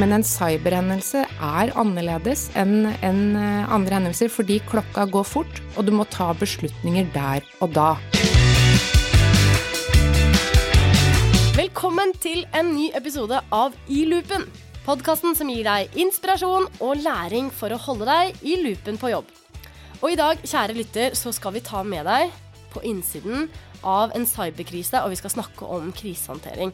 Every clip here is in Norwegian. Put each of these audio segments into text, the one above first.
Men en cyberhendelse er annerledes enn enn, eh, andre hendelser fordi klokka går fort, og du må ta beslutninger der og da. Velkommen til en ny episode av I loopen. Podkasten som gir deg inspirasjon og læring for å holde deg i loopen på jobb. Og i dag, kjære lytter, så skal vi ta med deg på innsiden av en cyberkrise, og vi skal snakke om krisehåndtering.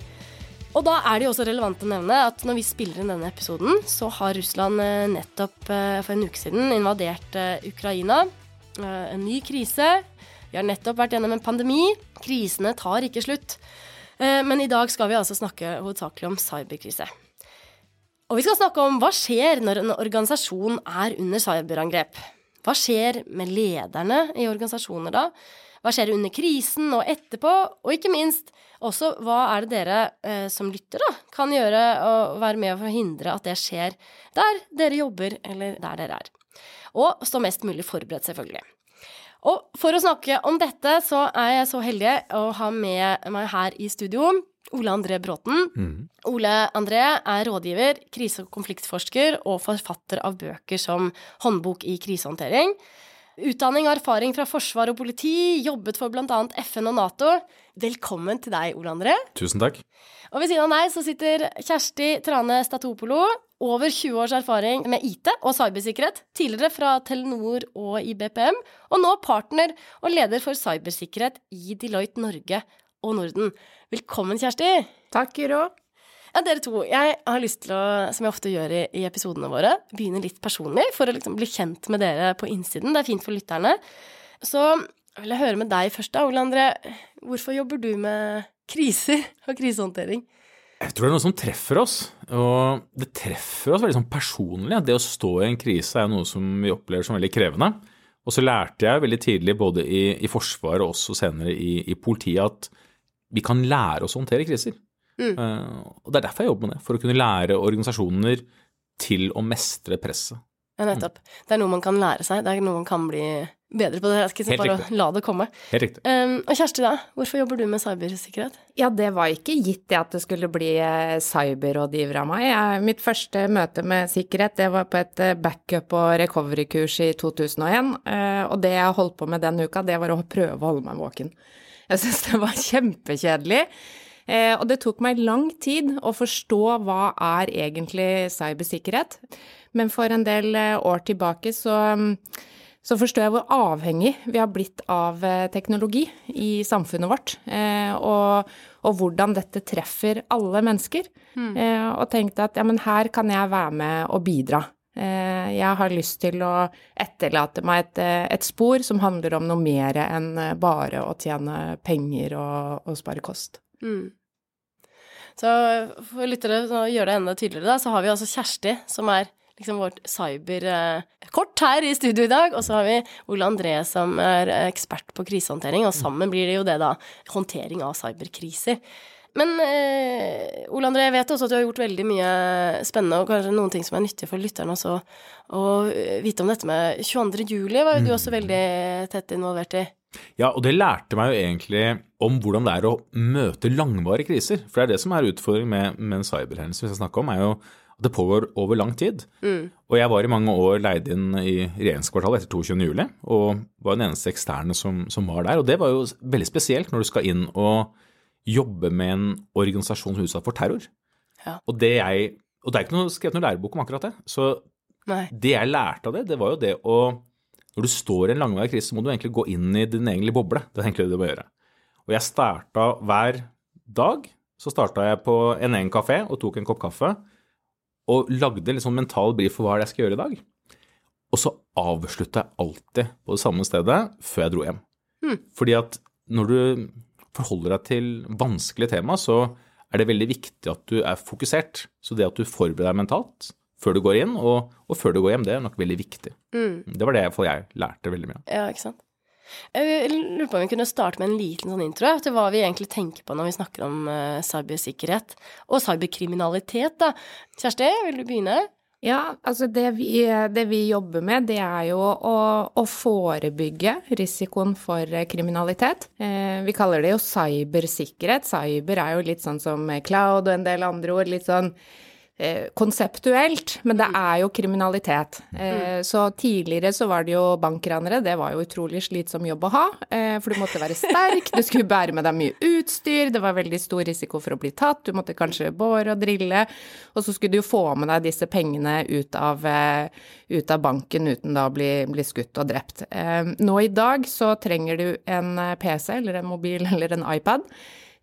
Og da er det jo også relevant å nevne at når vi spiller inn denne episoden, så har Russland eh, nettopp eh, for en uke siden invadert eh, Ukraina. En ny krise. Vi har nettopp vært gjennom en pandemi. Krisene tar ikke slutt. Men i dag skal vi altså snakke hovedsakelig om cyberkrise. Og vi skal snakke om hva skjer når en organisasjon er under cyberangrep. Hva skjer med lederne i organisasjoner da? Hva skjer under krisen og etterpå? Og ikke minst også hva er det dere eh, som lytter, da, kan gjøre og være med for å hindre at det skjer der dere jobber, eller der dere er. Og stå mest mulig forberedt, selvfølgelig. Og for å snakke om dette, så er jeg så heldig å ha med meg her i studio Ole André Bråten. Mm. Ole André er rådgiver, krise- og konfliktforsker og forfatter av bøker som Håndbok i krisehåndtering. Utdanning og erfaring fra forsvar og politi, jobbet for bl.a. FN og Nato. Velkommen til deg, Ole André. Tusen takk. Og ved siden av deg så sitter Kjersti Trane Statopolo. Over 20 års erfaring med IT og cybersikkerhet. Tidligere fra Telenor og i BPM. Og nå partner og leder for cybersikkerhet i Deloitte Norge og Norden. Velkommen, Kjersti. Takk, Guro. Ja, dere to. Jeg har lyst til å, som jeg ofte gjør i, i episodene våre, begynne litt personlig for å liksom bli kjent med dere på innsiden. Det er fint for lytterne. Så vil jeg høre med deg først, da, Ole André. Hvorfor jobber du med kriser og krisehåndtering? Jeg tror det er noe som treffer oss, og det treffer oss veldig sånn personlig. Det å stå i en krise er noe som vi opplever som veldig krevende. Og så lærte jeg veldig tidlig, både i, i Forsvaret og også senere i, i politiet, at vi kan lære oss å håndtere kriser. Mm. Uh, og Det er derfor jeg jobber med det, for å kunne lære organisasjoner til å mestre presset. Ja, nettopp. Det er noe man kan lære seg, det er noe man kan bli bedre på. Det er ikke bare la det komme. Helt riktig. Um, og Kjersti, da, hvorfor jobber du med cybersikkerhet? Ja, det var ikke gitt det at det skulle bli eh, cyberrådgiver av meg. Jeg, mitt første møte med sikkerhet, det var på et eh, backup- og recovery-kurs i 2001. Og det jeg holdt på med den uka, det var å prøve å holde meg våken. Jeg syns det var kjempekjedelig. Eh, og det tok meg lang tid å forstå hva er egentlig cybersikkerhet. Men for en del eh, år tilbake så, så forstår jeg hvor avhengig vi har blitt av eh, teknologi i samfunnet vårt. Og, og hvordan dette treffer alle mennesker. Mm. Og tenkte at ja, men her kan jeg være med og bidra. Jeg har lyst til å etterlate meg et, et, spor som handler om noe mer enn bare å tjene penger og, og spare kost. Mm. Så for lyttere å gjøre det enda tydeligere, da, så har vi altså Kjersti, som er liksom vårt cyberkort her i studio i dag. Og så har vi Ole André, som er ekspert på krisehåndtering. Og sammen blir det jo det, da. Håndtering av cyberkriser. Men eh, Ole André, jeg vet også at du har gjort veldig mye spennende, og kanskje noen ting som er nyttig for lytterne også å vite om dette med 22. juli, var jo du også veldig tett involvert i. Ja, og det lærte meg jo egentlig om hvordan det er å møte langvarige kriser. For det er det som er utfordringen med, med en cyberhendelse vi skal snakke om, er jo det pågår over lang tid. Mm. Og jeg var i mange år leid inn i regjeringskvartalet etter 22.07. og var den eneste eksterne som, som, var der. Og det var jo veldig spesielt når du skal inn og jobbe med en organisasjon som er utsatt for terror. Ja. Og, det jeg, og det er ikke noe, skrevet noen lærebok om akkurat det. Så Nei. det jeg lærte av det, det var jo det å når du står i en langvarig krise, så må du egentlig gå inn i din egen boble. Det er egentlig det du må gjøre. Og jeg starta hver dag. Så starta jeg på en egen kafé og tok en kopp kaffe. Og lagde litt sånn mental brief for hva jeg skal gjøre i dag. Og så avslutta jeg alltid på det samme stedet før jeg dro hjem. Mm. Fordi at når du forholder deg til vanskelige tema, så er det veldig viktig at du er fokusert. Så det at du forbereder deg mentalt, før du går inn, og, og, før du går hjem. Det er nok veldig viktig. Mm. Det var det jeg lærte veldig mye av. Ja, ikke sant. Jeg lurer på om vi kunne starte med en liten sånn intro til hva vi egentlig tenker på når vi snakker om uh, cybersikkerhet og cyberkriminalitet. da. Kjersti, vil du begynne? Ja, altså det vi, det vi, jobber med, det er jo å, å forebygge risikoen for kriminalitet. Eh, vi kaller det jo cybersikkerhet. Cyber er jo litt sånn som cloud og en del andre ord. Litt sånn eh, konseptuelt, men det er jo kriminalitet. Eh, så tidligere så var det jo bankranere, det var jo utrolig slitsom jobb å ha, eh, for du måtte være sterk, du skulle bære med deg mye utstyr, det var veldig stor risiko for å bli tatt, du måtte kanskje båre og drille, og så skulle du jo få med deg disse pengene ut av, ut av banken uten da å bli, bli skutt og drept. Nå i dag så trenger du en PC eller en mobil eller en iPad.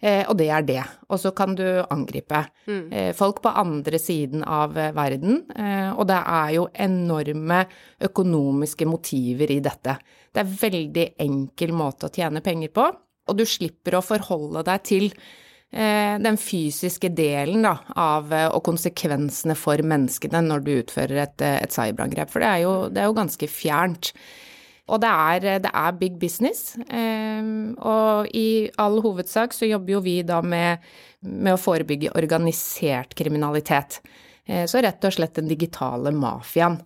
Eh, og det er det. Og så kan du angripe Mm. eh, folk på andre siden av eh, verden. Eh, og det er jo enorme økonomiske motiver i dette. Det er veldig enkel måte å tjene penger på, og du slipper å forholde deg til den fysiske delen da, av og konsekvensene for menneskene når du utfører et, et cyberangrep. For det er jo, det er jo ganske fjernt. Og det er, det er big business. Eh, og i all hovedsak så jobber jo vi da med, med å forebygge organisert kriminalitet. Eh, så rett og slett den digitale mafiaen.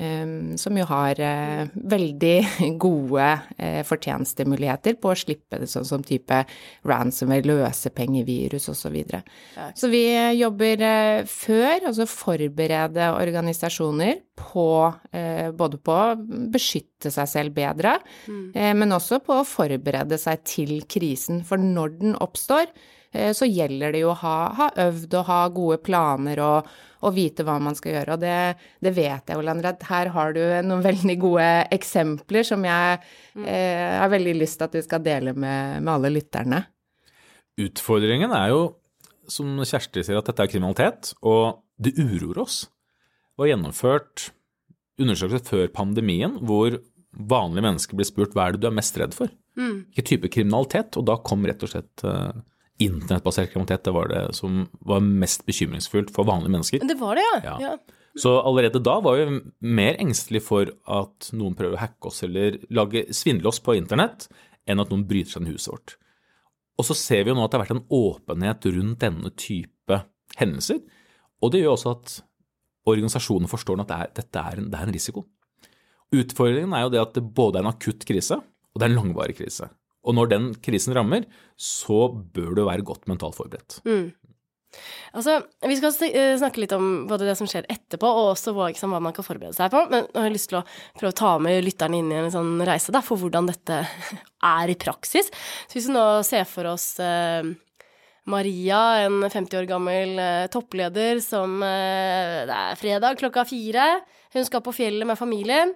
Eh, Som jo har eh, veldig gode eh, fortjenestemuligheter på å slippe det sånn som type ransomware, løsepengevirus osv. Så, videre. så vi eh, jobber før, altså forberede organisasjoner på både på å beskytte seg selv bedre, mm. men også på å forberede seg til krisen. For når den oppstår, så gjelder det jo å ha, ha øvd og ha gode planer og, og vite hva man skal gjøre. Og det, det vet jeg, Olander, at her har du noen veldig gode eksempler som jeg eh, har veldig lyst til at du skal dele med, med alle lytterne. Utfordringen er jo, som Kjersti sier, at dette er kriminalitet, og det uroer oss. Det var gjennomført undersøkelser før pandemien hvor vanlige mennesker blir spurt hva er det du er mest redd for? Hvilken type kriminalitet? Og da kom rett og slett eh, internettbasert kriminalitet. Det var det som var mest bekymringsfullt for vanlige mennesker. Det var det, ja. Ja. Så allerede da var vi mer engstelige for at noen prøver å hacke oss eller lage svindle oss på internett, enn at noen bryter seg inn i huset vårt. Og så ser vi jo nå at det har vært en åpenhet rundt denne type hendelser. Og det gjør også at organisasjonen forstår at det er, dette er en, det er en risiko. Utfordringen er jo det at det både er en akutt krise og det er en langvarig krise. Og når den krisen rammer, så bør du være godt mentalt forberedt. Altså, vi skal eh, snakke litt om både det som skjer etterpå, og også hva, man kan forberede seg på. Men jeg har lyst til å prøve å ta med lytterne inn i en sånn reise da, for hvordan dette er i praksis. Så hvis vi nå ser for oss eh, Maria, en 50 år gammel eh, toppleder som Det er fredag klokka fire. Hun skal på fjellet med familien.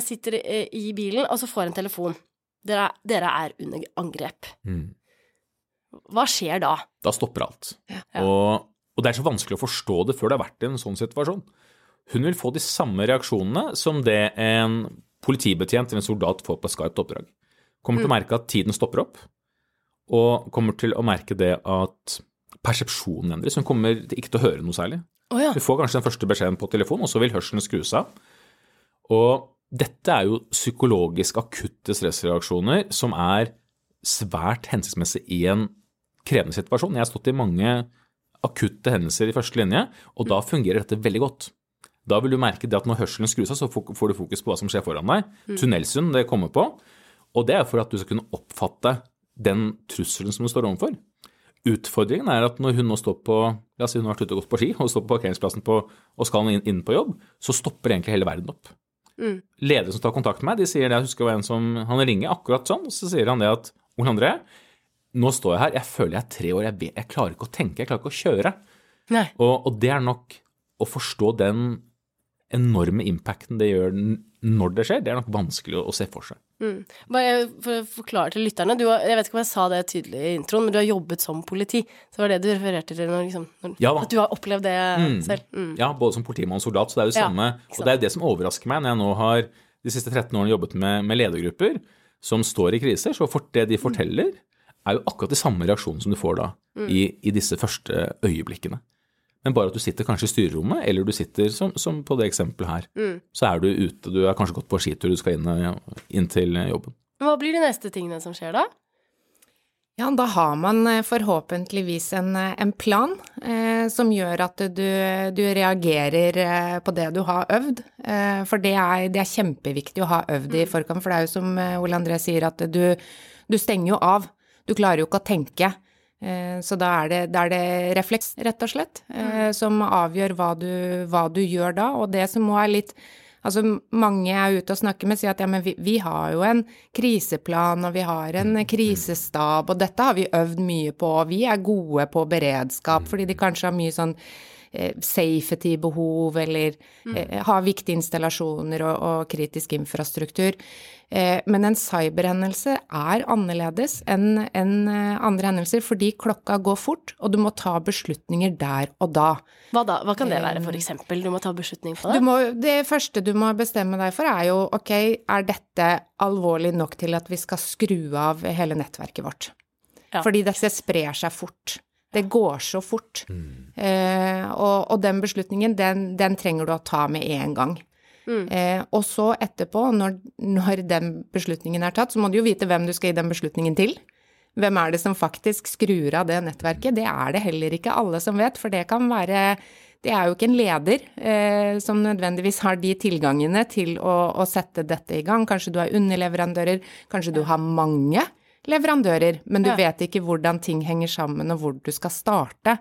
Sitter i, i bilen, og så får en telefon. Dere, er- dere er under angrep. Hva skjer da? Da stopper alt. Og, og det er så vanskelig å forstå det før det har vært i en sånn situasjon. Hun vil få de samme reaksjonene som det en politibetjent eller en soldat får på Skype-oppdrag. Kommer til å merke at tiden stopper opp, og kommer til å merke det at persepsjonen endres. Hun kommer ikke til å høre noe særlig. Oh, ja. Hun får kanskje den første beskjeden på telefon, og så vil hørselen skrus av. Og dette er jo psykologisk akutte stressreaksjoner som er svært hensiktsmessig i en krevende situasjon. Jeg har stått i mange akutte hendelser i første linje, og da fungerer dette veldig godt. Da vil du merke det at når hørselen skrus av, så får du fokus på hva som skjer foran deg. Tunnelsyn det kommer på. Og det er for at du skal kunne oppfatte den trusselen som du står overfor. Utfordringen er at når hun nå står på la oss si hun har vært ute og gått på ski og står på parkeringsplassen på, og skal inn, inn på jobb, så stopper egentlig hele verden opp. Ledere som tar kontakt med meg, de sier det, jeg husker en som han ringer akkurat sånn, og så sier han det at Ole André, nå står jeg her, jeg føler jeg er tre år, jeg, vet, jeg klarer ikke å tenke, jeg klarer ikke å kjøre. Nei. Og, og det er nok å forstå den enorme impacten det gjør når det skjer, det er nok vanskelig å, å se for seg. Bare for å forklare til lytterne, du har, jeg vet ikke om jeg sa det tydelig i introen, men du har jobbet som politi. Så det var det du refererte til når, liksom, når, Ja at du har opplevd det selv. Mm. Ja, både som politimann og soldat, så det er jo Ja, samme. Og det er jo det som overrasker meg når jeg nå har de siste 13 årene jobbet med, med ledergrupper som står i kriser, så for det de forteller, er jo akkurat de samme reaksjonene som du får da i, i disse første øyeblikkene. Men bare at du sitter kanskje i styrerommet, eller du sitter som, som på det eksempelet her, så er du ute, du har kanskje gått på skitur, du skal inn, inn til jobben. Hva blir de neste tingene som skjer da? Ja, da har man eh, forhåpentligvis en, eh, en plan eh, som gjør at du, du reagerer eh, på det du har øvd. Eh, for det er, det er kjempeviktig å ha øvd i forkant, for det er jo som eh, Ole André sier, at du, du stenger jo av. Du klarer jo ikke å tenke. Eh, så da er det, da er det refleks, rett og slett, mm. som avgjør hva du, hva du gjør da. Og det som må er litt Altså, mange jeg er ute og snakker med, sier at ja, men vi, vi, har jo en kriseplan, og vi har en krisestab, og dette har vi øvd mye på, og vi er gode på beredskap, fordi de kanskje har mye sånn eh, safety-behov, eller eh, har viktige installasjoner og, og kritisk infrastruktur. Eh, men en cyberhendelse er annerledes enn andre hendelser, fordi klokka går fort, og du må ta beslutninger der og da. Hva da? Hva kan det være, for eksempel? Du må ta beslutning på det? Må, det første du må bestemme deg for, er jo ok, er dette alvorlig nok til at vi skal skru av hele nettverket vårt? Ja. Fordi dette sprer seg fort. Det går så fort. Mm. Eh, og, og, den beslutningen, den, den, trenger du å ta med en gang. Mm. Eh, og så etterpå, når, når, den beslutningen er tatt, så må du jo vite hvem du skal gi den beslutningen til. Hvem er det som faktisk skrur av det nettverket? Det er det heller ikke alle som vet, for det kan være det er jo ikke en leder eh, som nødvendigvis har de tilgangene til å, å, sette dette i gang. Kanskje du har underleverandører, kanskje du har mange leverandører, men du ja. vet ikke hvordan ting henger sammen og hvor du skal starte.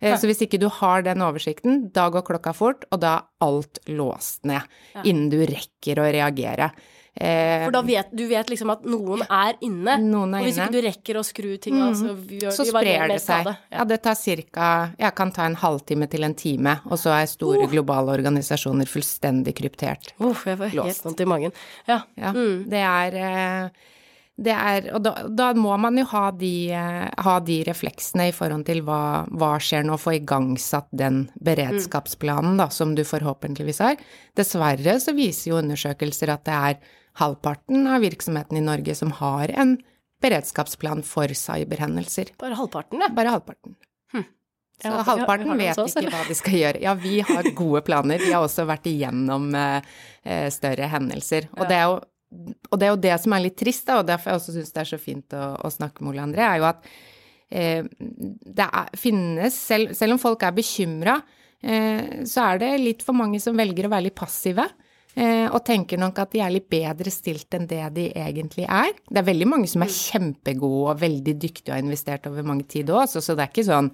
Eh, ja. Så hvis ikke du har den oversikten, da går klokka fort, og da er alt låst ned ja. innen du rekker å reagere. Eh, For da vet du vet liksom at noen er inne, noen er og hvis inne. ikke du rekker å skru ting av, så gjør så sprer det seg. Ja. ja. det tar ca. Jeg kan ta en halvtime til en time, og så er store uh. globale organisasjoner fullstendig kryptert. Uff, uh, jeg får helt vondt i magen. Ja. ja mm. Det er eh, det er, og da, da, må man jo ha de, eh, ha de, refleksene i forhold til hva, hva skjer nå, få igangsatt den beredskapsplanen da, som du forhåpentligvis har. Dessverre så viser jo undersøkelser at det er halvparten av virksomheten i Norge som har en beredskapsplan for cyberhendelser. Bare halvparten, ja? Bare halvparten. Hm. Så ja, halvparten vet ikke hva de skal gjøre. Ja, vi har gode planer. Vi har også vært igjennom eh, eh større hendelser. Og det er jo og det er jo det som er litt trist, da, og derfor jeg også syns det er så fint å, å, snakke med Ole André, er jo at eh, det er, finnes, selv, selv, om folk er bekymra, eh, så er det litt for mange som velger å være litt passive. Eh, og tenker nok at de er litt bedre stilt enn det de egentlig er. Det er veldig mange som er kjempegode og veldig dyktige og har investert over mange tid òg, så, så, det er ikke sånn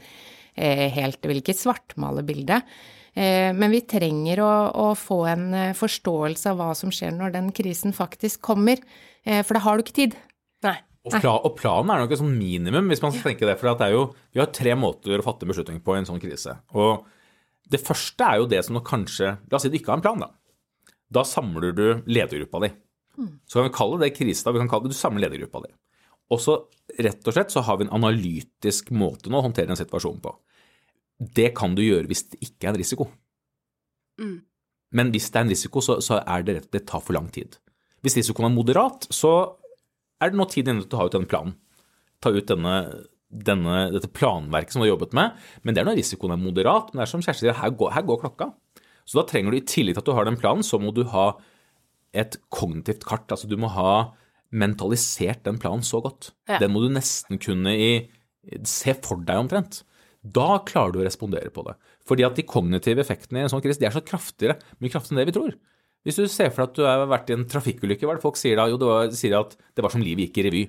eh, helt Jeg vil ikke svartmale bildet. Eh, men vi trenger å, å, få en eh, forståelse av hva som skjer når den krisen faktisk kommer, eh, for da har du ikke tid. Nei. Og, plan, og planen er nok et sånn minimum, hvis man skal tenke det. For det er jo, vi har tre måter å fatte beslutning på i en sånn krise. Og det første er jo det som kanskje La oss si du ikke har en plan, da. Da samler du ledergruppa di. Mm. Så kan vi kalle det krise, da. Vi kan kalle det du samler ledergruppa di. Og så rett og slett så har vi en analytisk måte nå å håndtere en situasjon på. Det kan du gjøre hvis det ikke er en risiko. Mm. Men hvis det er en risiko, så, så er det rett det tar for lang tid. Hvis risikoen er moderat, så er det nå tid inne til å ta ut denne planen. Ta ut denne, denne, dette planverket som du har jobbet med. Men det er når risikoen er moderat. Men det er som Kjersti sier, her går, her går klokka. Så da trenger du i tillegg til at du har den planen, så må du ha et kognitivt kart. Altså du må ha mentalisert den planen så godt. Ja. Den må du nesten kunne i, se for deg omtrent. Da klarer du å respondere på det. Fordi at de kognitive effektene i en sånn krise de er så kraftigere, mye kraftigere enn det vi tror. Hvis du ser for deg at du har vært i en trafikkulykke, hva er det folk sier da? Jo, var, sier at det var som livet gikk i revy.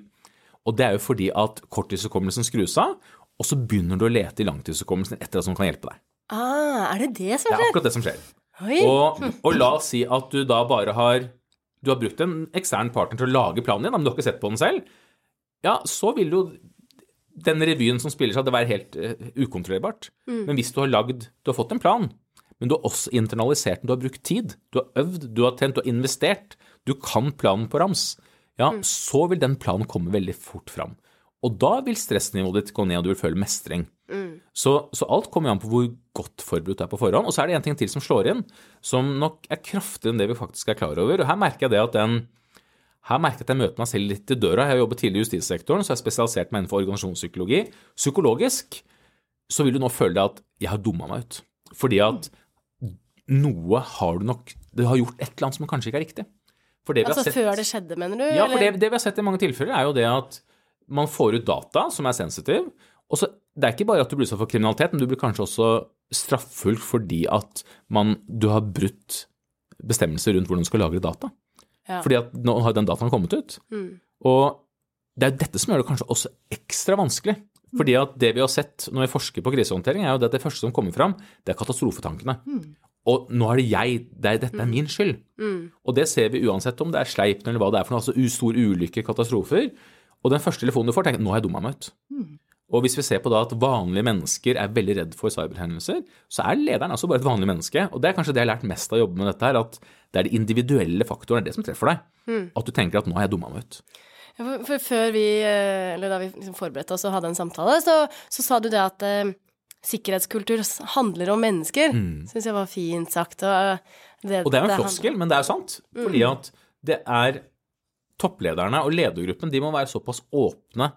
Og det er jo fordi at korttidshukommelsen skrus av, og så begynner du å lete i langtidshukommelsen etter at som kan hjelpe deg. Ah, er det det som skjer? Det er akkurat det som skjer. Og, og, la oss si at du da bare har du har brukt en ekstern partner til å lage planen din, men du har ikke sett på den selv. Ja, så vil jo den revyen som spiller seg, det være helt uh, ukontrollerbart. Mm. Men hvis du har lagd Du har fått en plan, men du har også internalisert den. Du har brukt tid. Du har øvd, du har trent, du har investert. Du kan planen på rams. Ja, mm. så vil den planen komme veldig fort fram. Og da vil stressnivået ditt gå ned, og du vil føle mestring. Mm. Så, så, alt kommer an på hvor godt forberedt du er på forhånd. Og så er det en ting til som slår inn, som nok er kraftigere enn det vi faktisk er klar over. Og her merker jeg det at den her merket jeg at jeg møter meg selv litt i døra. Jeg har jobbet tidligere i justissektoren, så jeg har spesialisert meg innenfor organisasjonspsykologi. Psykologisk så vil du nå føle deg at jeg har dumma meg ut. Fordi at noe har du nok Du har gjort et eller annet som kanskje ikke er riktig. altså sett, før det skjedde, mener du? Ja, for det, det, vi har sett i mange tilfeller, er jo det at man får ut data som er sensitiv. Og så, Det er ikke bare at du blir utsatt for kriminalitet, men du blir kanskje også straffulgt fordi at man, du har brutt bestemmelser rundt hvordan du skal lagre data. Ja. Fordi at nå har den dataen kommet ut. Mm. Og det er dette som gjør det kanskje også ekstra vanskelig Fordi at det vi har sett når vi forsker på krisehåndtering, er jo at det første som kommer fram, det er katastrofetankene. Og nå er det jeg, det er, dette er min skyld. Og det ser vi uansett om det er sleipen eller hva det er for noe, altså stor ulykke, katastrofer. Og den første telefonen du får, tenker nå har jeg dumma meg ut. Og hvis vi ser på da at vanlige mennesker er veldig redd for cyberhendelser, så er lederen altså bare et vanlig menneske. Og det er kanskje det jeg har lært mest av å jobbe med dette her, at det er de individuelle faktorene, det som treffer deg. At du tenker at nå har jeg dumma meg ut. Ja, For, for før vi, eh, eller da vi liksom forberedte oss og hadde en samtale, så, så sa du det at eh, sikkerhetskultur handler om mennesker. Mm. Syns jeg var fint sagt. Og, eh, det, Og det er jo en floskel, men det er jo sant. Fordi at det er topplederne og ledergruppen, de må være såpass åpne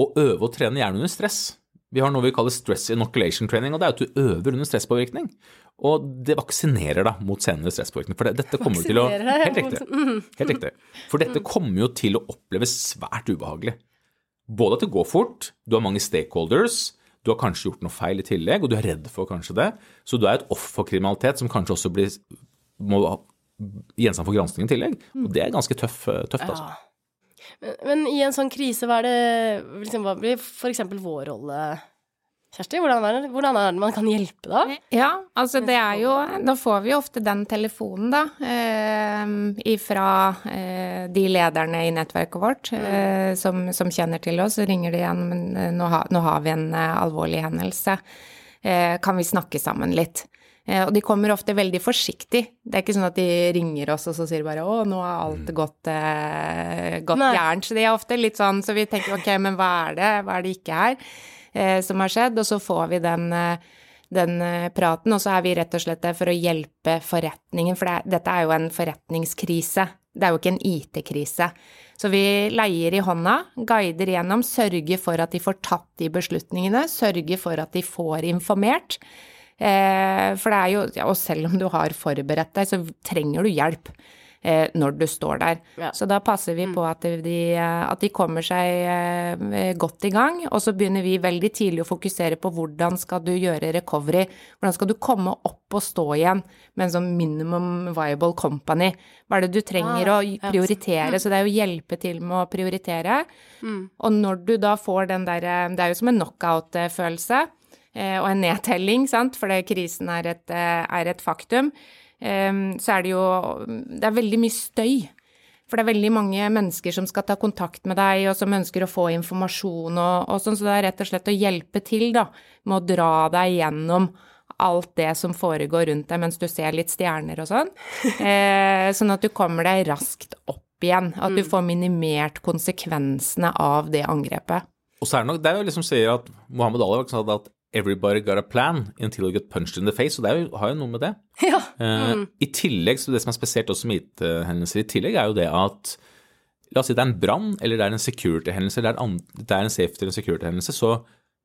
og øve og trene hjernen under stress. Vi har noe vi kaller stress inoculation training, og det er at du øver under stresspåvirkning. Og det vaksinerer deg mot senere stresspåvirkning. For det, dette kommer til å Helt riktig. Helt riktig. For dette kommer jo til å oppleves svært ubehagelig. Både at det går fort, du har mange stakeholders, du har kanskje gjort noe feil i tillegg, og du er redd for kanskje det. Så du er et offer for kriminalitet som kanskje også blir, må gjenstand for gransking i tillegg. Og det er ganske tøff, tøft, altså. Men, men i en sånn krise, hva er det liksom, Hva blir for eksempel vår rolle, Kjersti? Hvordan er, det, hvordan er det man kan hjelpe da? Ja, altså det er jo Da får vi jo ofte den telefonen, da, eh, ifra eh, de lederne i nettverket vårt eh, som, som kjenner til oss. Så ringer de igjen, men eh, nå, ha, nå har vi en eh, alvorlig hendelse. Eh, kan vi snakke sammen litt? Eh, og de kommer ofte veldig forsiktig. Det er ikke sånn at de ringer oss og så sier bare 'å, nå har alt gått, eh, gått gærent'. Så de er ofte litt sånn, så vi tenker 'ok, men hva er det, hva er det ikke her', eh, som har skjedd? Og så får vi den eh, den eh, praten, og så er vi rett og slett der for å hjelpe forretningen, for det, er- dette er jo en forretningskrise. Det er jo ikke en IT-krise. Så vi leier i hånda, guider gjennom, sørger for at de får tatt de beslutningene, sørger for at de får informert. Eh, for det er jo, ja, og selv om du har forberedt deg, så trenger du hjelp eh, når du står der. Ja. Så da passer vi på at de, at de kommer seg eh, godt i gang, og så begynner vi veldig tidlig å fokusere på hvordan skal du gjøre recovery, hvordan skal du komme opp og stå igjen med en sånn minimum viable company. Hva er det du trenger Ah, å ja. prioritere? Så det er jo hjelpe til med å prioritere. Mm. Og når du da får den derre Det er jo som en knockout-følelse og en nedtelling, sant, fordi krisen er et, eh, er et faktum, eh, så er det jo Det er veldig mye støy. For det er veldig mange mennesker som skal ta kontakt med deg, og som ønsker å få informasjon og, og sånn, så det er rett og slett å hjelpe til, da, med å dra deg gjennom alt det som foregår rundt deg mens du ser litt stjerner og sånn. Eh, sånn at du kommer deg raskt opp igjen. At du får minimert konsekvensene av det angrepet. Og så er det nok, det er jo liksom sier at Mohammed Ali sa at 'everybody got a plan until you get punched in the face', og det jo, har jo noe med det. Ja. Eh, I tillegg, så det som er spesielt også med IT-hendelser i tillegg, er jo det at La oss si det er en brann, eller det er en security-hendelse, eller det er en, safety- eller security-hendelse, så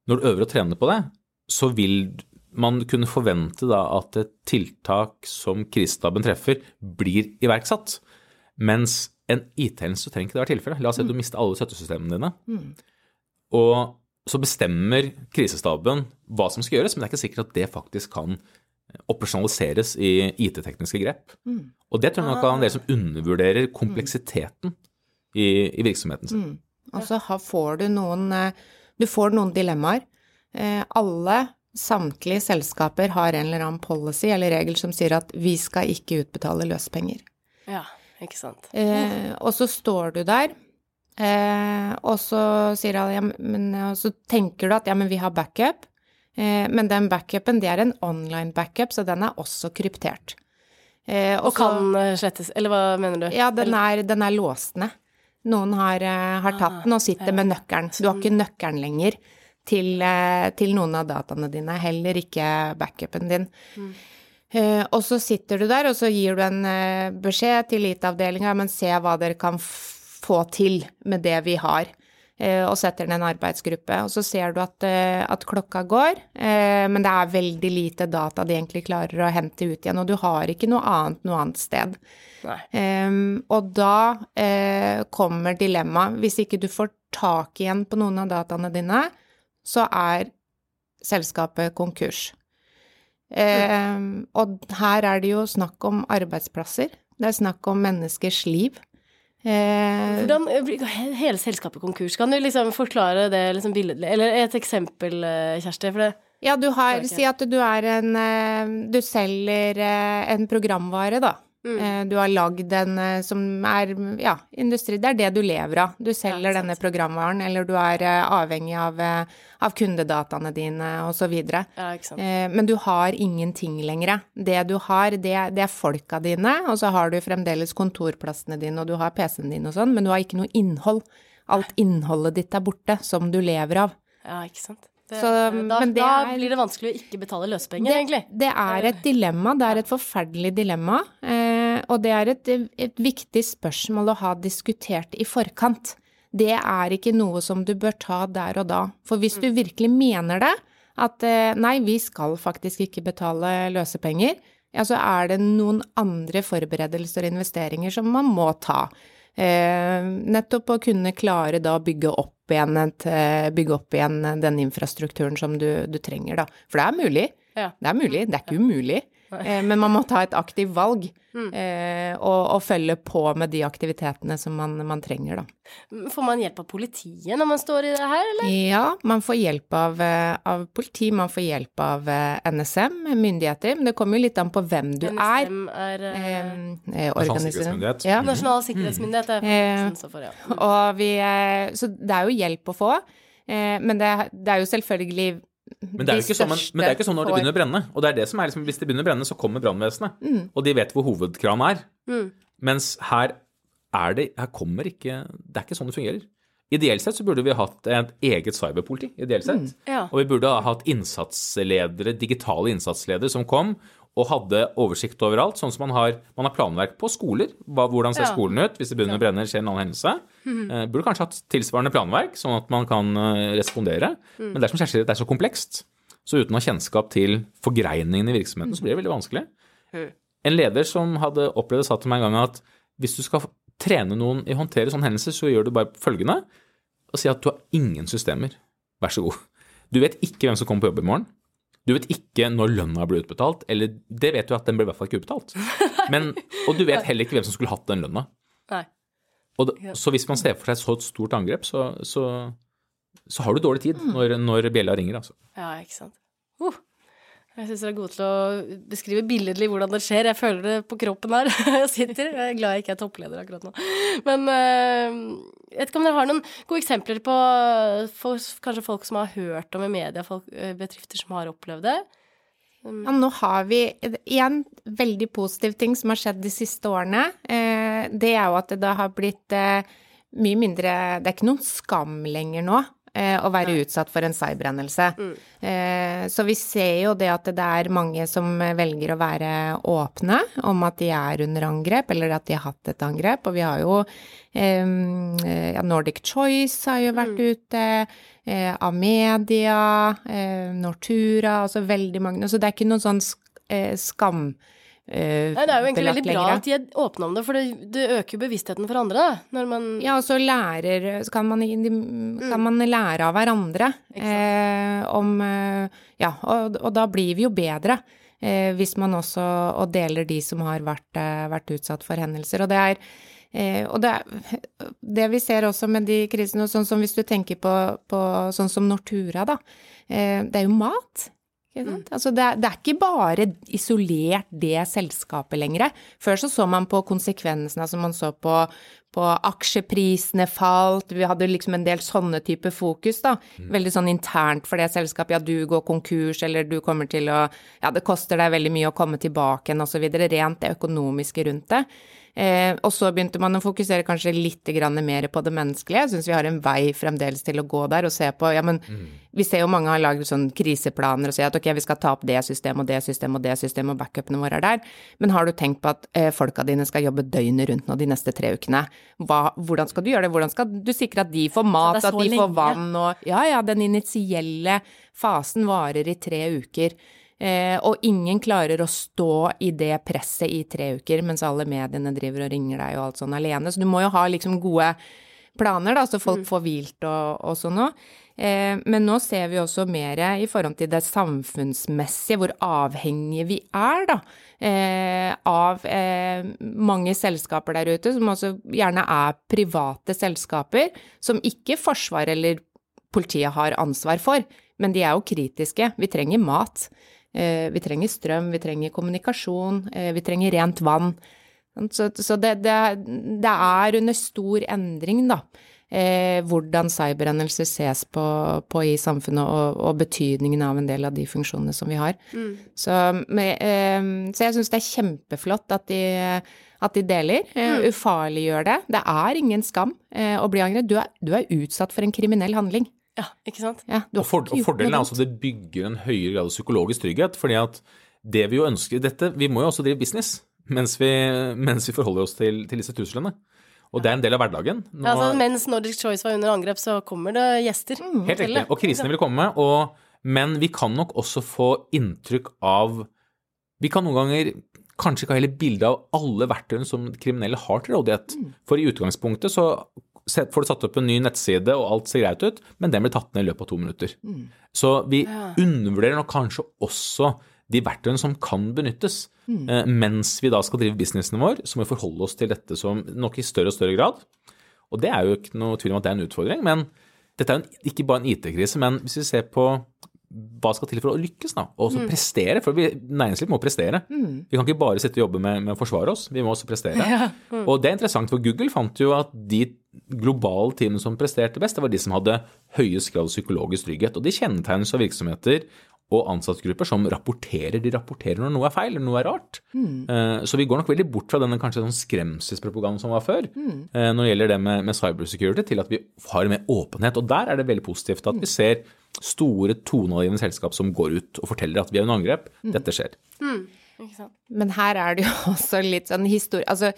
når du øver og trener på det, så vil man kunne forvente da at et tiltak som krisestaben treffer, blir iverksatt. Mens en IT-hendelse trenger ikke det være tilfellet. La oss si at du mister alle støttesystemene dine. Og så bestemmer krisestaben hva som skal gjøres, men det er ikke sikkert at det faktisk kan operasjonaliseres i IT-tekniske grep. Og det tror jeg nok er en del som undervurderer kompleksiteten i, i virksomheten sin. Og så får du noen eh, Du får noen dilemmaer. Eh, Alle, samtlige selskaper har en eller annen policy eller regel som sier at vi skal ikke utbetale løspenger. ja, ikke sant. Eh, og så står du der, eh, og så sier alle ja, men så tenker du at ja, men vi har backup. Eh, men den backupen, det er en online backup, så den er også kryptert. Eh, Og og kan så, slettes, eller hva mener du? Ja, den er, den er låst ned. Noen har, eh, har tatt den og sitter med nøkkelen. Du har ikke nøkkelen lenger til, eh, til noen av dataene dine, heller ikke backupen din. Eh, og så sitter du der, og så gir du en eh, beskjed til IT-avdelinga, men se hva dere kan f få til med det vi har. Eh, og setter ned en arbeidsgruppe. Og så ser du at, eh, at klokka går, eh, men det er veldig lite data de egentlig klarer å hente ut igjen, og du har ikke noe annet noe annet sted. Ehm, og da eh, kommer dilemmaet. Hvis ikke du får tak igjen på noen av dataene dine, så er selskapet konkurs. Ehm, og her er det jo snakk om arbeidsplasser. Det er snakk om menneskers liv. Eh, Hvordan blir hele selskapet konkurs? Kan du liksom forklare det liksom billedlig? Eller et eksempel, eh, Kjersti? For det ja, du har Si at du er en eh, Du selger eh, en programvare, da. Mm. Eh, Du har lagd en eh, som er ja, industri. Det er det du lever av. Du selger Ja, denne programvaren, eller du er eh, avhengig av, av kundedataene dine, videre. Ja, Men du har ingenting lenger. Det du har, det, det er folka dine, og så har du fremdeles kontorplassene dine, og du har PC-en din og sånn, men du har ikke noe innhold. Alt innholdet ditt er borte, som du lever av. Ja, ikke sant. Det, Så, da, men det da er- blir det vanskelig å ikke betale løsepenger, egentlig. det er et dilemma, det er et forferdelig dilemma, eh, og det er et, et viktig spørsmål å ha diskutert i forkant. Det er ikke noe som du bør ta der og da, for hvis du virkelig mener det, at eh, nei, vi skal faktisk ikke betale løsepenger, ja, så er det noen andre forberedelser og investeringer som man må ta. Eh, nettopp å kunne klare da å bygge opp igjen, et, eh, bygge opp igjen den infrastrukturen som du, du trenger, da. For det er mulig. Ja. Det er mulig, det er ikke umulig. Eh, men man må ta et aktivt valg Mm. eh, og, og følge på med de aktivitetene som man, man trenger, da. Får man hjelp av politiet når man står i det her, eller? Ja, man får hjelp av, eh, av politi, man får hjelp av eh, NSM, myndigheter, men det kommer jo litt an på hvem du er. NSM er eh, Eh, Nasjonal sikkerhetsmyndighet. Ja. Nasjonal sikkerhetsmyndighet. Det er faktisk så for, ja. Og vi, eh, så det er jo hjelp å få, eh, men det, det er jo selvfølgelig Men det er jo ikke sånn, men, men det er ikke sånn når det begynner å brenne. Og det er det som er liksom, hvis det begynner å brenne, så kommer brannvesenet. Og de vet hvor hovedkranen er. Mm. Mens her er det Her kommer ikke Det er ikke sånn det fungerer. Ideelt sett så burde vi hatt et eget cyberpoliti. ideelt sett. Ja. Og vi burde ha hatt innsatsledere, digitale innsatsledere som kom og hadde oversikt overalt, sånn som man har, man har planverk på skoler. Hvordan ser Ja. skolen ut hvis det begynner å brenne eller skjer en annen hendelse? Eh, burde kanskje hatt tilsvarende planverk, sånn at man kan respondere. respondere. Men det er som Kjersti det er så komplekst. Så uten å ha kjennskap til forgreiningene i virksomheten, så blir det veldig vanskelig. En leder som hadde opplevd det, sa til meg en gang at hvis du skal trene noen i å håndtere sånne hendelser, så gjør du bare følgende og si at du har ingen systemer. Vær så god. Du vet ikke hvem som kommer på jobb i morgen. Du vet ikke når lønna ble utbetalt, eller det vet du at den ble i hvert fall ikke utbetalt. Men, og du vet heller ikke hvem som skulle hatt den lønna. Nei. Det, så hvis man ser for seg et så stort angrep, så, så, så har du dårlig tid når, når bjella ringer, altså. Ja, ikke sant. Uh, jeg syns dere er gode til å beskrive billedlig hvordan det skjer. Jeg føler det på kroppen her. Jeg sitter. Jeg er glad jeg ikke er toppleder akkurat nå. Men eh, jeg vet ikke om dere har noen gode eksempler på for, kanskje folk som har hørt om i media, folk, eh, bedrifter som har opplevd det? Ja, nå har vi en veldig positiv ting som har skjedd de siste årene. Eh, det er jo at det har blitt mye mindre Det er ikke noen skam lenger nå å være utsatt for en cyberhendelse. Eh, så vi ser jo det at det er mange som velger å være åpne om at de er under angrep, eller at de har hatt et angrep. Og vi har jo eh, ja, Nordic Choice har jo vært ute, eh, Amedia, eh, Nortura, altså veldig mange. Så det er ikke noen sånn sk eh, skam... Eh, Nei, det er jo egentlig veldig bra at de er åpne om det, for det, det øker jo bevisstheten for andre, da. Når man Ja, og så lærer Så kan man, kan man lære av hverandre eh, om eh, Ja, og, og da blir vi jo bedre. Eh, hvis man også og deler de som har vært, eh, vært utsatt for hendelser. Og det er eh, og det, er- det vi ser også med de krisene, og sånn som hvis du tenker på, på sånn som Nortura, da. Eh, det er jo mat. Sant? Altså det, det er ikke bare isolert det selskapet lenger. Før så så man på konsekvensene, altså man så på, på aksjeprisene falt, vi hadde liksom en del sånne type fokus, da. Veldig sånn internt for det selskapet, ja du går konkurs, eller du kommer til å Ja, det koster deg veldig mye å komme tilbake igjen, osv. Rent det økonomiske rundt det. Eh, og så begynte man å fokusere kanskje litt grann mer på det menneskelige. Jeg syns vi har en vei fremdeles til å gå der og se på Ja, men vi ser jo mange har laget sånn kriseplaner og sier at ok, vi skal ta opp det systemet og det systemet og det systemet, og backupene våre er der. Men har du tenkt på at eh, folka dine skal jobbe døgnet rundt nå de neste tre ukene? Hva, hvordan skal du gjøre det? Hvordan skal du sikre at de får mat, at de får vann og Ja ja, den initielle fasen varer i tre uker. Eh, og ingen klarer å stå i det presset i tre uker, mens alle mediene driver og ringer deg og alt sånn alene. Så du må jo ha liksom gode planer, da, så folk får hvilt og, og sånn òg. Eh, men nå ser vi også mer i forhold til det samfunnsmessige, hvor avhengige vi er da, eh, av eh, mange selskaper der ute, som også gjerne er private selskaper, som ikke Forsvaret eller politiet har ansvar for, men de er jo kritiske. Vi trenger mat. Vi trenger strøm, vi trenger kommunikasjon, vi trenger rent vann. Så, så det, det, det, er under stor endring, da eh, hvordan cyberhendelser ses på, på, i samfunnet, og, og, betydningen av en del av de funksjonene som vi har. Mm. Så, med, eh, så, jeg syns det er kjempeflott at de, at de deler, eh, mm. ufarliggjør det. Det er ingen skam eh, å bli angrepet. Du, du, er utsatt for en kriminell handling. Ja, ikke sant? Ja, og, for, og, fordelen er altså at det bygger en høyere grad av psykologisk trygghet, fordi at det vi jo ønsker dette, Vi må jo også drive business mens vi, mens vi forholder oss til, til disse truslene. Og det er en del av hverdagen. Nå... Ja, altså, mens Nordic Choice var under angrep, så kommer det gjester. Mm, Helt riktig. Og krisene vil komme. Og, men vi kan nok også få inntrykk av Vi kan noen ganger kanskje ikke ha hele bildet av alle verktøyene som kriminelle har til rådighet. Mm. For i utgangspunktet så får du satt opp en ny nettside, og alt ser greit ut, men den blir tatt ned i løpet av to minutter. Mm. Så vi ja. undervurderer nok kanskje også de verktøyene som kan benyttes. Mm. Eh, mens vi da skal drive businessen vår, så må vi forholde oss til dette som nok i større og større grad. Og det er jo ikke noe tvil om at det er en utfordring. Men dette er jo ikke bare en IT-krise, men hvis vi ser på hva skal til for å lykkes, da, og også mm. prestere. For vi, næringslivet må prestere. Mm. Vi kan ikke bare sitte og jobbe med, med, å forsvare oss, vi må også prestere. Ja. Mm. Og det er interessant, for Google fant jo at de globale teamene som presterte best, det var de som hadde høyest grad av psykologisk trygghet. Og de kjennetegnes av virksomheter og ansattgrupper som rapporterer. De rapporterer når noe er feil eller noe er rart. Mm. Så vi går nok veldig bort fra denne kanskje sånn skremselspropagandaen som var før, mm. når det gjelder det med, med cybersecurity, til at vi har mer åpenhet. Og der er det veldig positivt at vi ser store toneangivende selskap som går ut og forteller at vi er under angrep. Mm. Dette skjer. Mm. Men her er det jo også litt sånn historie Altså,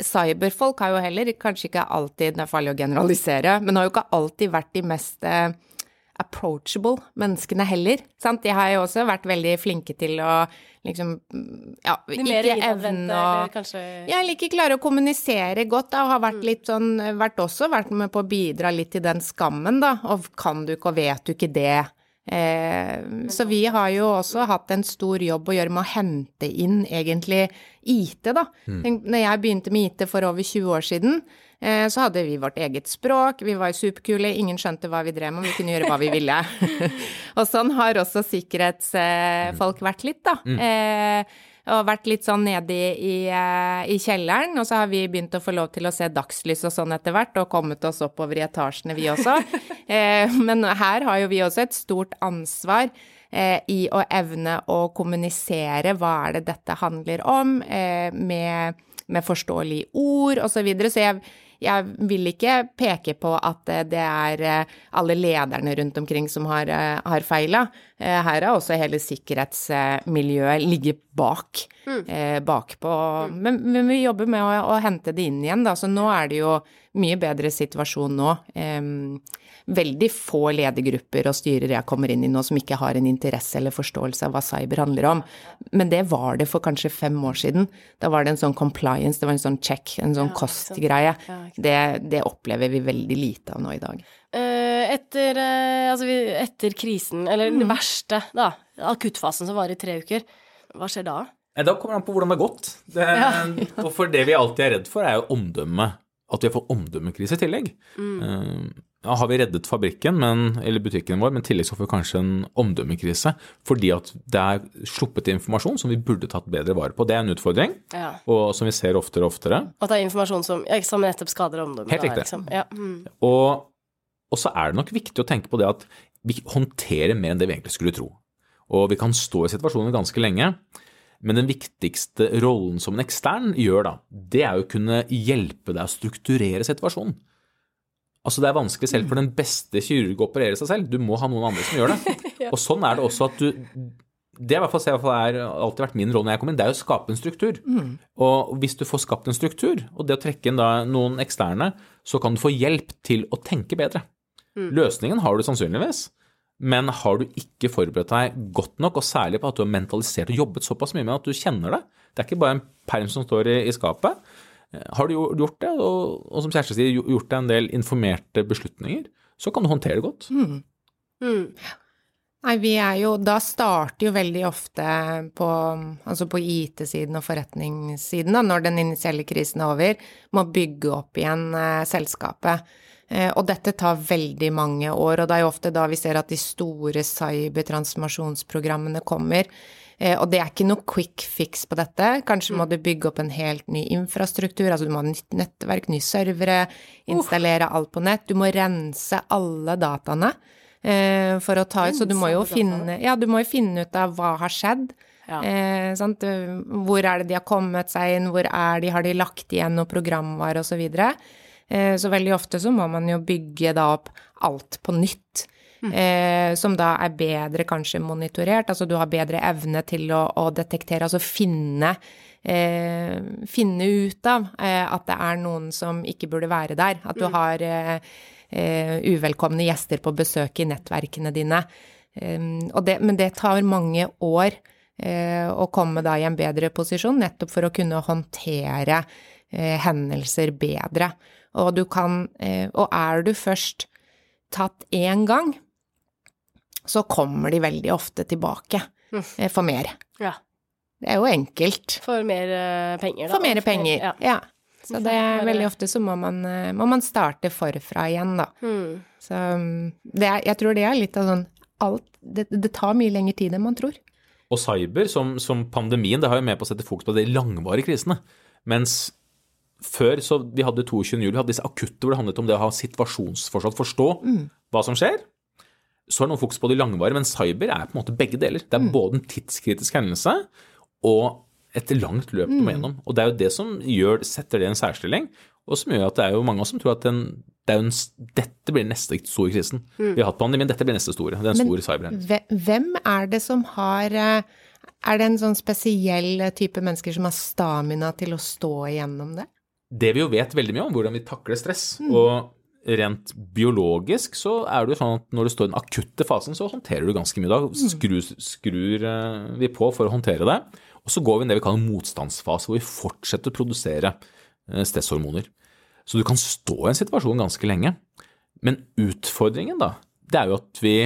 cyberfolk har jo heller kanskje ikke alltid Det er farlig å generalisere, men har jo ikke alltid vært de mest eh, approachable menneskene heller. Sant? De har jo også vært veldig flinke til å liksom ja, ikke evne å kanskje... Ja, eller ikke klare å kommunisere godt, da, og har vært mm. litt sånn Vært også vært med på å bidra litt til den skammen, da. Og kan du ikke, og vet du ikke det? Eh, så vi har jo også hatt en stor jobb å gjøre med å hente inn egentlig IT, da. Mm. Når jeg begynte med IT for over 20 år siden, så hadde vi vårt eget språk, vi var superkule, ingen skjønte hva vi drev med, vi kunne gjøre hva vi ville. og sånn har også sikkerhetsfolk vært litt, da. Mm. Eh, og vært litt sånn nede i, i, eh, i, kjelleren. Og så har vi begynt å få lov til å se dagslys og sånn etter hvert, og kommet oss oppover i etasjene, vi også. men her har jo vi også et stort ansvar. I å evne å kommunisere hva er det dette handler om, med, med forståelige ord osv. Så, videre. så jeg, jeg vil ikke peke på at eh, det er eh, alle lederne rundt omkring som har, eh, har feila. Her har også hele sikkerhetsmiljøet ligget bak. Mm. bakpå. Mm. Men, men, vi jobber med å, å, hente det inn igjen, da. Så nå er det jo mye bedre situasjon nå. Um, veldig få ledergrupper og styrer jeg kommer inn i nå som ikke har en interesse eller forståelse av hva cyber handler om. Men det var det for kanskje fem år siden. Da var det en sånn compliance, det var en sånn check, en sånn ja, kost-greie. Det, det, opplever vi veldig lite av nå i dag. Uh, etter, uh, altså, etter, krisen, eller mm. det verste, da, akuttfasen som var i tre uker, hva skjer da? Da kommer det an på hvordan det har gått. Det, ja. og for det vi alltid er redd for, er jo omdømmet. At vi har fått omdømmekrise i tillegg. Mm. Uh, ja, har vi reddet fabrikken, men, eller butikken vår, men i tillegg så får vi kanskje en omdømmekrise. Fordi at det er sluppet informasjon som vi burde tatt bedre vare på. Det er en utfordring, ja. og som vi ser oftere og oftere. At det er informasjon som, ja, som nettopp skader omdømmet. Helt riktig. Liksom. Ja. Mm. Og, og, så er det nok viktig å tenke på det at vi håndterer mer enn det vi egentlig skulle tro. Og vi kan stå i situasjonen ganske lenge. Men den viktigste rollen som en ekstern gjør, da, det er å kunne hjelpe deg å strukturere situasjonen. Altså Det er vanskelig selv for den beste kirurg å operere seg selv. Du må ha noen andre som gjør det. ja. Og sånn er det også at du Det i hvert fall, i hvert fall alltid vært min rolle når jeg kom inn, det er å skape en struktur. Mm. Og hvis du får skapt en struktur, og det å trekke inn da noen eksterne, så kan du få hjelp til å tenke bedre. Mm. Løsningen har du sannsynligvis. Men har du ikke forberedt deg godt nok, og særlig på at du har mentalisert og jobbet såpass mye med at du kjenner det Det er ikke bare en perm som står i, i skapet. Eh, Har du gjort det, og, og som Kjersti sier, gjort deg en del informerte beslutninger, så kan du håndtere det godt. Mm. Nei, vi er jo Da starter jo veldig ofte på, altså på IT-siden og forretningssiden, da, når den initielle krisen er over, med å bygge opp igjen eh, selskapet. Eh, og dette tar veldig mange år, og det er jo ofte da vi ser at de store cybertransformasjonsprogrammene kommer. Eh, og det er ikke noe quick fix på dette. Kanskje må du bygge opp en helt ny infrastruktur, altså du må ha nytt nettverk, nye servere, installere alt på nett. Du må rense alle dataene eh, for å ta ut, så du må jo finne Ja, du må jo finne ut av hva har skjedd. Ja. Hvor er det de har kommet seg inn, hvor er de, har de lagt igjen noe programvare osv. Så, videre. eh, så veldig ofte så må man jo bygge da opp alt på nytt. Mm. som da er bedre kanskje monitorert, altså du har bedre evne til å, å detektere, altså finne eh, finne ut av eh, at det er noen som ikke burde være der. At du har eh, eh, uvelkomne gjester på besøk i nettverkene dine. Og det, men det tar mange år eh, å komme da i en bedre posisjon, nettopp for å kunne håndtere eh, hendelser bedre. Og du kan eh, Og er du først tatt én gang, så kommer de veldig ofte tilbake eh, for mer. Ja. Det er jo enkelt. For mer eh, penger, da. For mer penger, Ja. ja. Så det er veldig ofte så må man, må man starte forfra igjen, da. Mm. Så mm, det er, jeg tror det er litt av sånn alt det, det tar mye lengre tid enn man tror. Og cyber, som, som pandemien, det har jo med på å sette fokus på de langvarige krisene. Mens før, så vi hadde 22. juli, hadde disse akutte hvor det handlet om det å ha situasjonsforstått, forstå hva som skjer. Så er noen fokus på de langvarige, men cyber er på en måte begge deler. Det er både en tidskritisk hendelse og et langt løp du må gjennom. Og det er jo det som gjør, setter det i en særstilling, og som gjør at det er jo mange av oss som tror at den, det en, dette blir den neste store krisen. Vi har hatt pandemien, dette blir neste store. Det er en stor cyberhendelse. Hvem er det som har eh, Er det en sånn spesiell type mennesker som har stamina til å stå igjennom det? Det vi jo vet veldig mye om, hvordan vi takler stress. Og rent biologisk så er det jo sånn at når du står i den akutte fasen, så håndterer du ganske mye. Da skrur, skrur eh, vi på for å håndtere det. Og så går vi i det vi kaller motstandsfase, hvor vi fortsetter å produsere eh, stresshormoner. Så du kan stå i en situasjon ganske lenge. Men utfordringen, da, det er jo at vi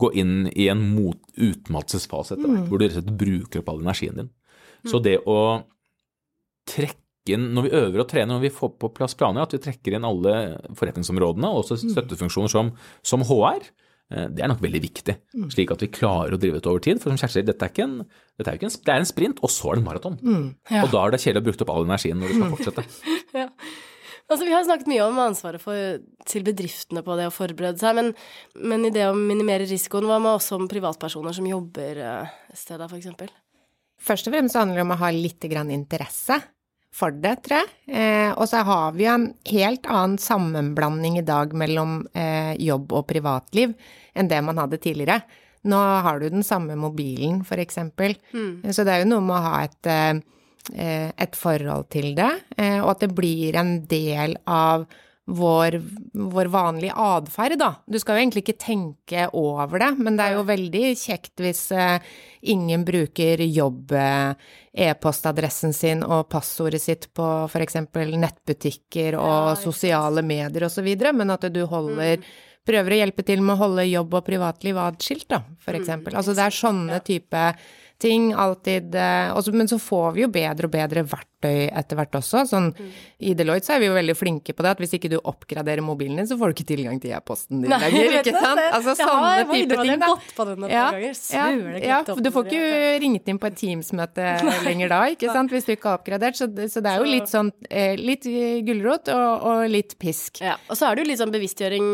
går inn i en mot utmattelsesfase etter hvert, hvor du rett og slett bruker opp all energien din. Så det å trekke inn, når vi øver og trener, når vi får på plass planer, at vi trekker inn alle forretningsområdene, og også støttefunksjoner som, som HR, eh, det er nok veldig viktig, slik at vi klarer å drive det over tid. For som Kjersti sier, dette er ikke en, dette er jo ikke en, det er en sprint, og så er det en maraton. Ja. Og da er det kjedelig å bruke opp all energien når du skal fortsette. Ja. Altså, vi har snakket mye om ansvaret for, til bedriftene på det å forberede seg, men, men i det å minimere risikoen, hva med oss som privatpersoner som jobber eh, et sted, der, for eksempel? Først og fremst handler det om å ha litt grann interesse for det, tror jeg. Eh, og så har vi jo en helt annen sammenblanding i dag mellom eh, jobb og privatliv enn det man hadde tidligere. Nå har du den samme mobilen, for eksempel. Så det er jo noe med å ha et, eh, eh, et forhold til det, eh, og at det blir en del av vår, vår vanlige atferd, da. Du skal jo egentlig ikke tenke over det, men det er jo veldig kjekt hvis eh, ingen bruker jobb eh, e-postadressen sin og passordet sitt på f.eks. nettbutikker og Ja, sosiale medier osv., men at du holder Prøver å hjelpe til med å holde jobb og privatliv atskilt, da, for eksempel. Altså det er sånne type ting alltid eh, også, Men så får vi jo bedre og bedre verktøy etter hvert også. Sånn, I Deloitte så er vi jo veldig flinke på det, at hvis ikke du oppgraderer mobilen din, så får du ikke tilgang til e-posten din lenger, ikke sant? Altså jeg sånne må type ting, jeg har gått på den et ja, ganger. Ja, for du får ikke ringt inn på et Teams-møte lenger da, ikke sant, hvis du ikke har oppgradert. Så det, så det er jo litt sånn eh, litt gulrot og, og litt pisk. Ja, og så er det jo litt sånn bevisstgjøring,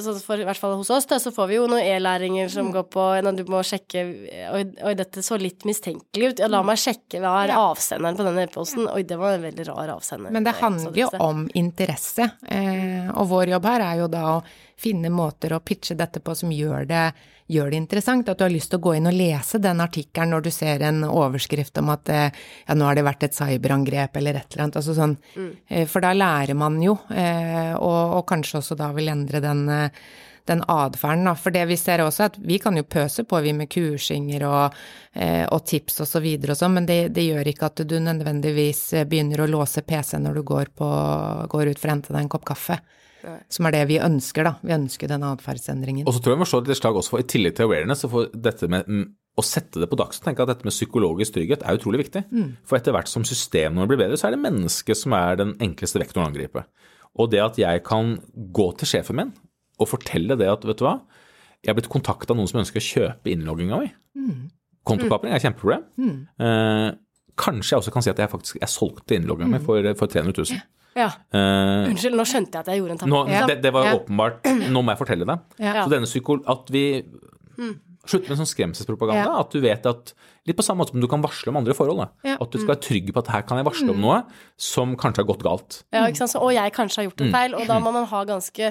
så for, i hvert fall hos oss, da, så får vi jo noen e-læringer som går på når du må sjekke Oi, oi, dette så litt mistenkelig ut. Ja, la meg sjekke hva er Ja. avsenderen på denne e-posten. Oi, det var en veldig rar avsender. Men det handler jo om interesse, eh, og vår jobb her er jo da å finne måter å pitche dette på som gjør det, gjør det interessant. At du har lyst til å gå inn og lese den artikkelen når du ser en overskrift om at eh, ja, nå har det vært et cyberangrep eller et eller annet. Altså sånn, Mm. eh, for da lærer man jo, eh, og, og kanskje også da vil endre den, den atferden. For det vi ser også, er at vi kan jo pøse på, vi med kursinger og, eh, og tips og så videre og sånn, men det, det, gjør ikke at du nødvendigvis begynner å låse PC når du går, på, går ut for å hente deg en kopp kaffe. Som er det vi ønsker, da. Vi ønsker den atferdsendringen. Og så tror jeg vi må slå et slag også for, i tillegg til awareness, så får dette med mm, å sette det på dagsorden, tenke at dette med psykologisk trygghet er utrolig viktig. Mm. For etter hvert som systemene blir bedre, så er det mennesket som er den enkleste vektoren å angripe. Og det at jeg kan gå til sjefen min og fortelle det at, vet du hva, jeg har blitt kontakta av noen som ønsker å kjøpe innlogginga mi. Mm. Kontokapring er et kjempeproblem. Mm. Eh, kanskje jeg også kan si at jeg faktisk jeg solgte innlogginga mi mm. for, for 300 000. Ja. Uh, Unnskyld, nå skjønte jeg at jeg gjorde en tabbe. Ja. Det, det, var ja. åpenbart Nå må jeg fortelle det. Ja. Så denne psyko... At vi mm. Slutt med sånn skremselspropaganda. At du vet at Litt på samme måte som du kan varsle om andre forhold. Ja. At du skal være trygg på at her kan jeg varsle om mm. noe som kanskje har gått galt. Ja, ikke sant. Så, og jeg kanskje har gjort en mm. feil. Og da må man ha ganske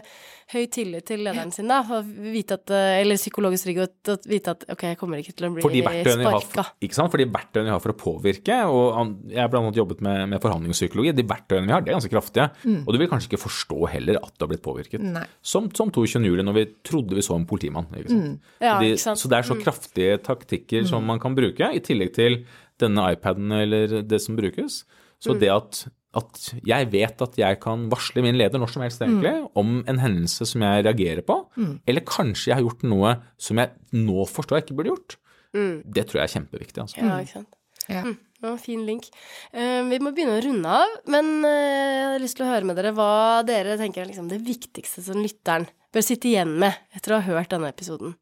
høy tillit til lederen sin, da. Vite at, eh, eller psykologisk trygghet, at vite at ok, jeg kommer ikke til å bli sparka. Ikke sant. For de verktøyene vi har for å påvirke, og jeg har annet jobbet med, med forhandlingspsykologi, de verktøyene vi har, de er ganske kraftige. Mm. Og du vil kanskje ikke forstå heller at du har blitt påvirket. Nei. Som, som 22. juli, når vi trodde vi så en politimann. Ikke sant? Mm. Ja, så, ikke sant? så det er så mm. kraftige taktikker som man kan bruke i tillegg til denne iPaden eller det som brukes. Så mm. det at, at, jeg vet at jeg kan varsle min leder når som helst egentlig mm. om en hendelse som jeg reagerer på, mm. eller kanskje jeg har gjort noe som jeg nå forstår jeg ikke burde gjort, mm. det tror jeg er kjempeviktig. Altså. Ja, ikke sant. Ja. Mm. Ja, fin link. Uh, vi må begynne å runde av, men uh, jeg har lyst til å høre med dere hva dere tenker er liksom det viktigste som lytteren bør sitte igjen med etter å ha hørt denne episoden.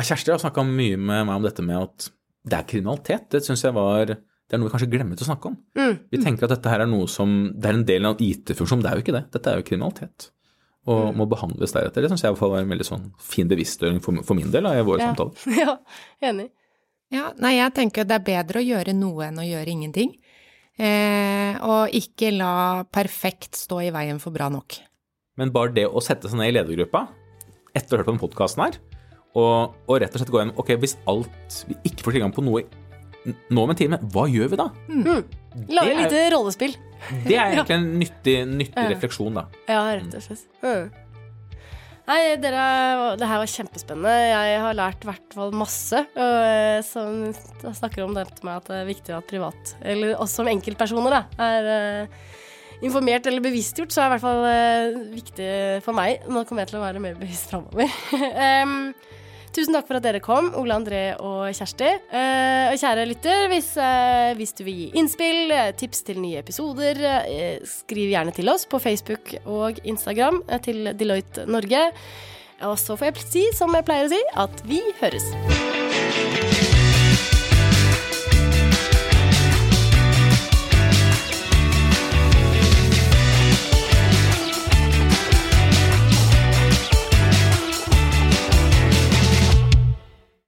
Kjersti har snakka mye med meg om dette med at det er kriminalitet. Det syns jeg var det er noe vi kanskje glemmer å snakke om. Mm. Vi tenker at dette her er noe som Det er en del av IT-funksjon. Det er jo ikke det. Dette er jo kriminalitet. Og mm. må behandles deretter. Det syns jeg i hvert fall var en veldig sånn fin bevisstgjøring for, for, min del i våre ja. samtaler. Ja, enig. Ja, nei, jeg tenker det er bedre å gjøre noe enn å gjøre ingenting. Eh, og ikke la perfekt stå i veien for bra nok. Men bare det å sette seg ned i ledergruppa etter å ha hørt på denne podkasten her, og, og, rett og slett gå gjennom Ok, hvis alt vi ikke får tilgang på noe nå om en time, hva gjør vi da? Mm. Lage et lite rollespill. Det er egentlig en nyttig, nyttig refleksjon, da. Ja, rett og slett. Mm. Nei, dere, det her var kjempespennende. Jeg har lært i hvert fall masse. Og, som snakker om dette med at det er viktig at privat, eller oss som enkeltpersoner, da, er uh, informert eller bevisstgjort, så er det i hvert fall uh, viktig for meg. Nå kommer jeg til å være mer bevisst framover. um, Tusen takk for at dere kom, Ole André og Kjersti. Eh, kjære lytter, hvis, eh, hvis, du vil gi innspill, eh, tips til nye episoder, skriv gjerne til oss på Facebook og Instagram til Deloitte Norge. Og så får jeg si, som jeg pleier å si, at vi høres.